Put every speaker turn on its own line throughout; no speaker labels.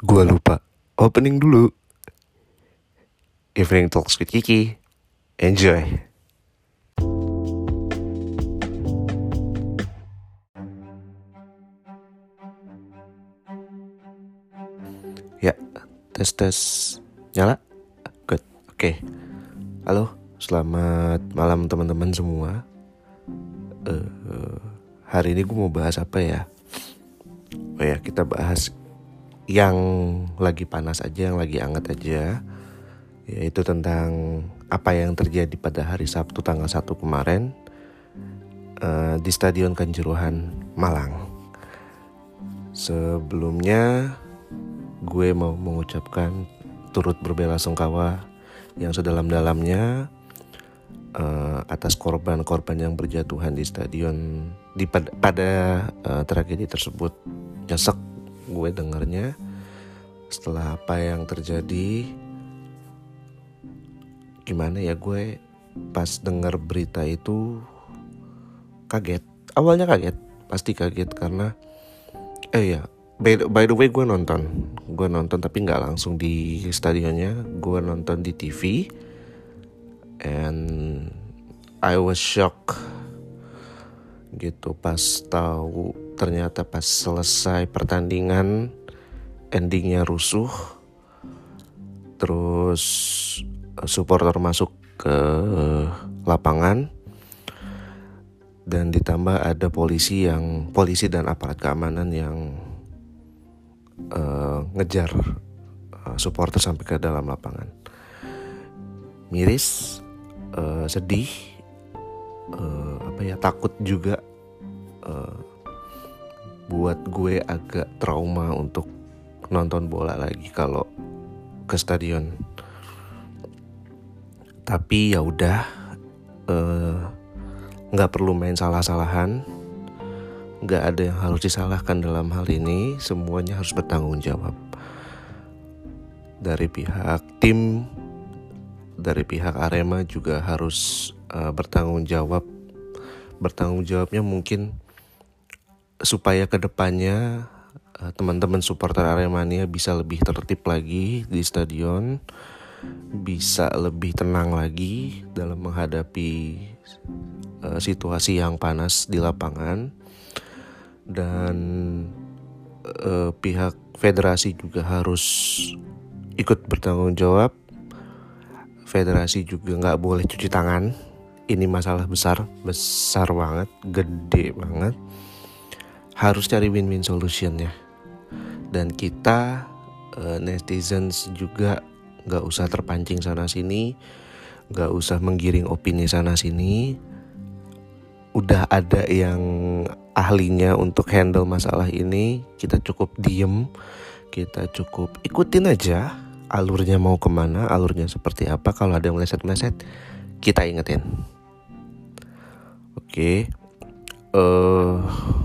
Gua lupa opening dulu. Evening Talks with Kiki. Enjoy. Ya, tes tes nyala. Good. Oke. Halo, selamat malam teman-teman semua. Eh, hari ini gue mau bahas apa ya? Oh ya, kita bahas yang lagi panas aja, yang lagi hangat aja. Yaitu tentang apa yang terjadi pada hari Sabtu tanggal 1 kemarin eh, di Stadion Kanjuruhan Malang. Sebelumnya gue mau mengucapkan turut berbela sungkawa yang sedalam-dalamnya uh, atas korban-korban yang berjatuhan di stadion di pada, pada uh, tragedi tersebut nyesek gue dengarnya setelah apa yang terjadi gimana ya gue pas dengar berita itu kaget. Awalnya kaget pasti kaget karena eh ya by, by the way gue nonton gue nonton tapi nggak langsung di stadionnya gue nonton di TV and I was shocked gitu pas tahu ternyata pas selesai pertandingan endingnya rusuh terus supporter masuk ke lapangan dan ditambah ada polisi yang polisi dan aparat keamanan yang uh, ngejar supporter sampai ke dalam lapangan. Miris, uh, sedih, uh, apa ya takut juga uh, buat gue agak trauma untuk nonton bola lagi kalau ke stadion. Tapi ya udah, nggak uh, perlu main salah-salahan. Nggak ada yang harus disalahkan dalam hal ini. Semuanya harus bertanggung jawab dari pihak tim dari pihak Arema juga harus uh, bertanggung jawab. Bertanggung jawabnya mungkin supaya ke depannya uh, teman-teman supporter Aremania bisa lebih tertib lagi di stadion bisa lebih tenang lagi dalam menghadapi uh, situasi yang panas di lapangan dan uh, pihak federasi juga harus ikut bertanggung jawab. Federasi juga nggak boleh cuci tangan. Ini masalah besar, besar banget, gede banget. Harus cari win-win solutionnya. Dan kita uh, netizens juga nggak usah terpancing sana sini, nggak usah menggiring opini sana sini. Udah ada yang ahlinya untuk handle masalah ini kita cukup diem kita cukup ikutin aja alurnya mau ke mana alurnya seperti apa kalau ada yang meleset-meleset kita ingetin oke okay. uh, eh,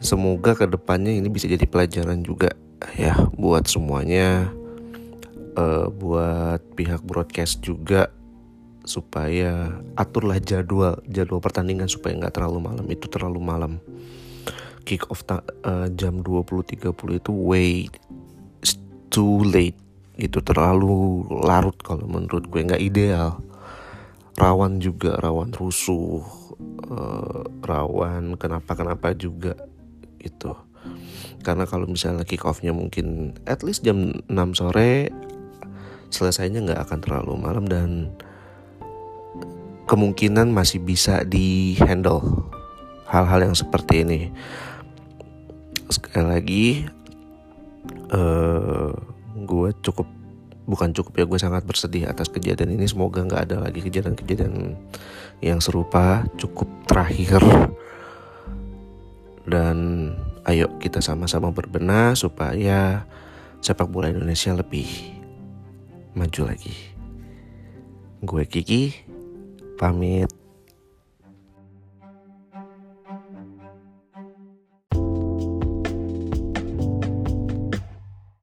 semoga ke depannya ini bisa jadi pelajaran juga ya buat semuanya uh, buat pihak broadcast juga supaya aturlah jadwal jadwal pertandingan supaya nggak terlalu malam. Itu terlalu malam. Kick off ta- uh, jam 20.30 itu way too late. Itu terlalu larut kalau menurut gue. Nggak ideal. Rawan juga rawan rusuh uh, rawan kenapa kenapa juga itu karena kalau misalnya kick offnya mungkin at least jam 6 sore selesainya nggak akan terlalu malam dan kemungkinan masih bisa di handle hal-hal yang seperti ini. Sekali lagi uh, gue cukup bukan cukup ya gue sangat bersedih atas kejadian ini. Semoga nggak ada lagi kejadian-kejadian yang serupa. Cukup terakhir dan ayo kita sama-sama berbenah supaya sepak bola Indonesia lebih maju lagi. Gue Kiki pamit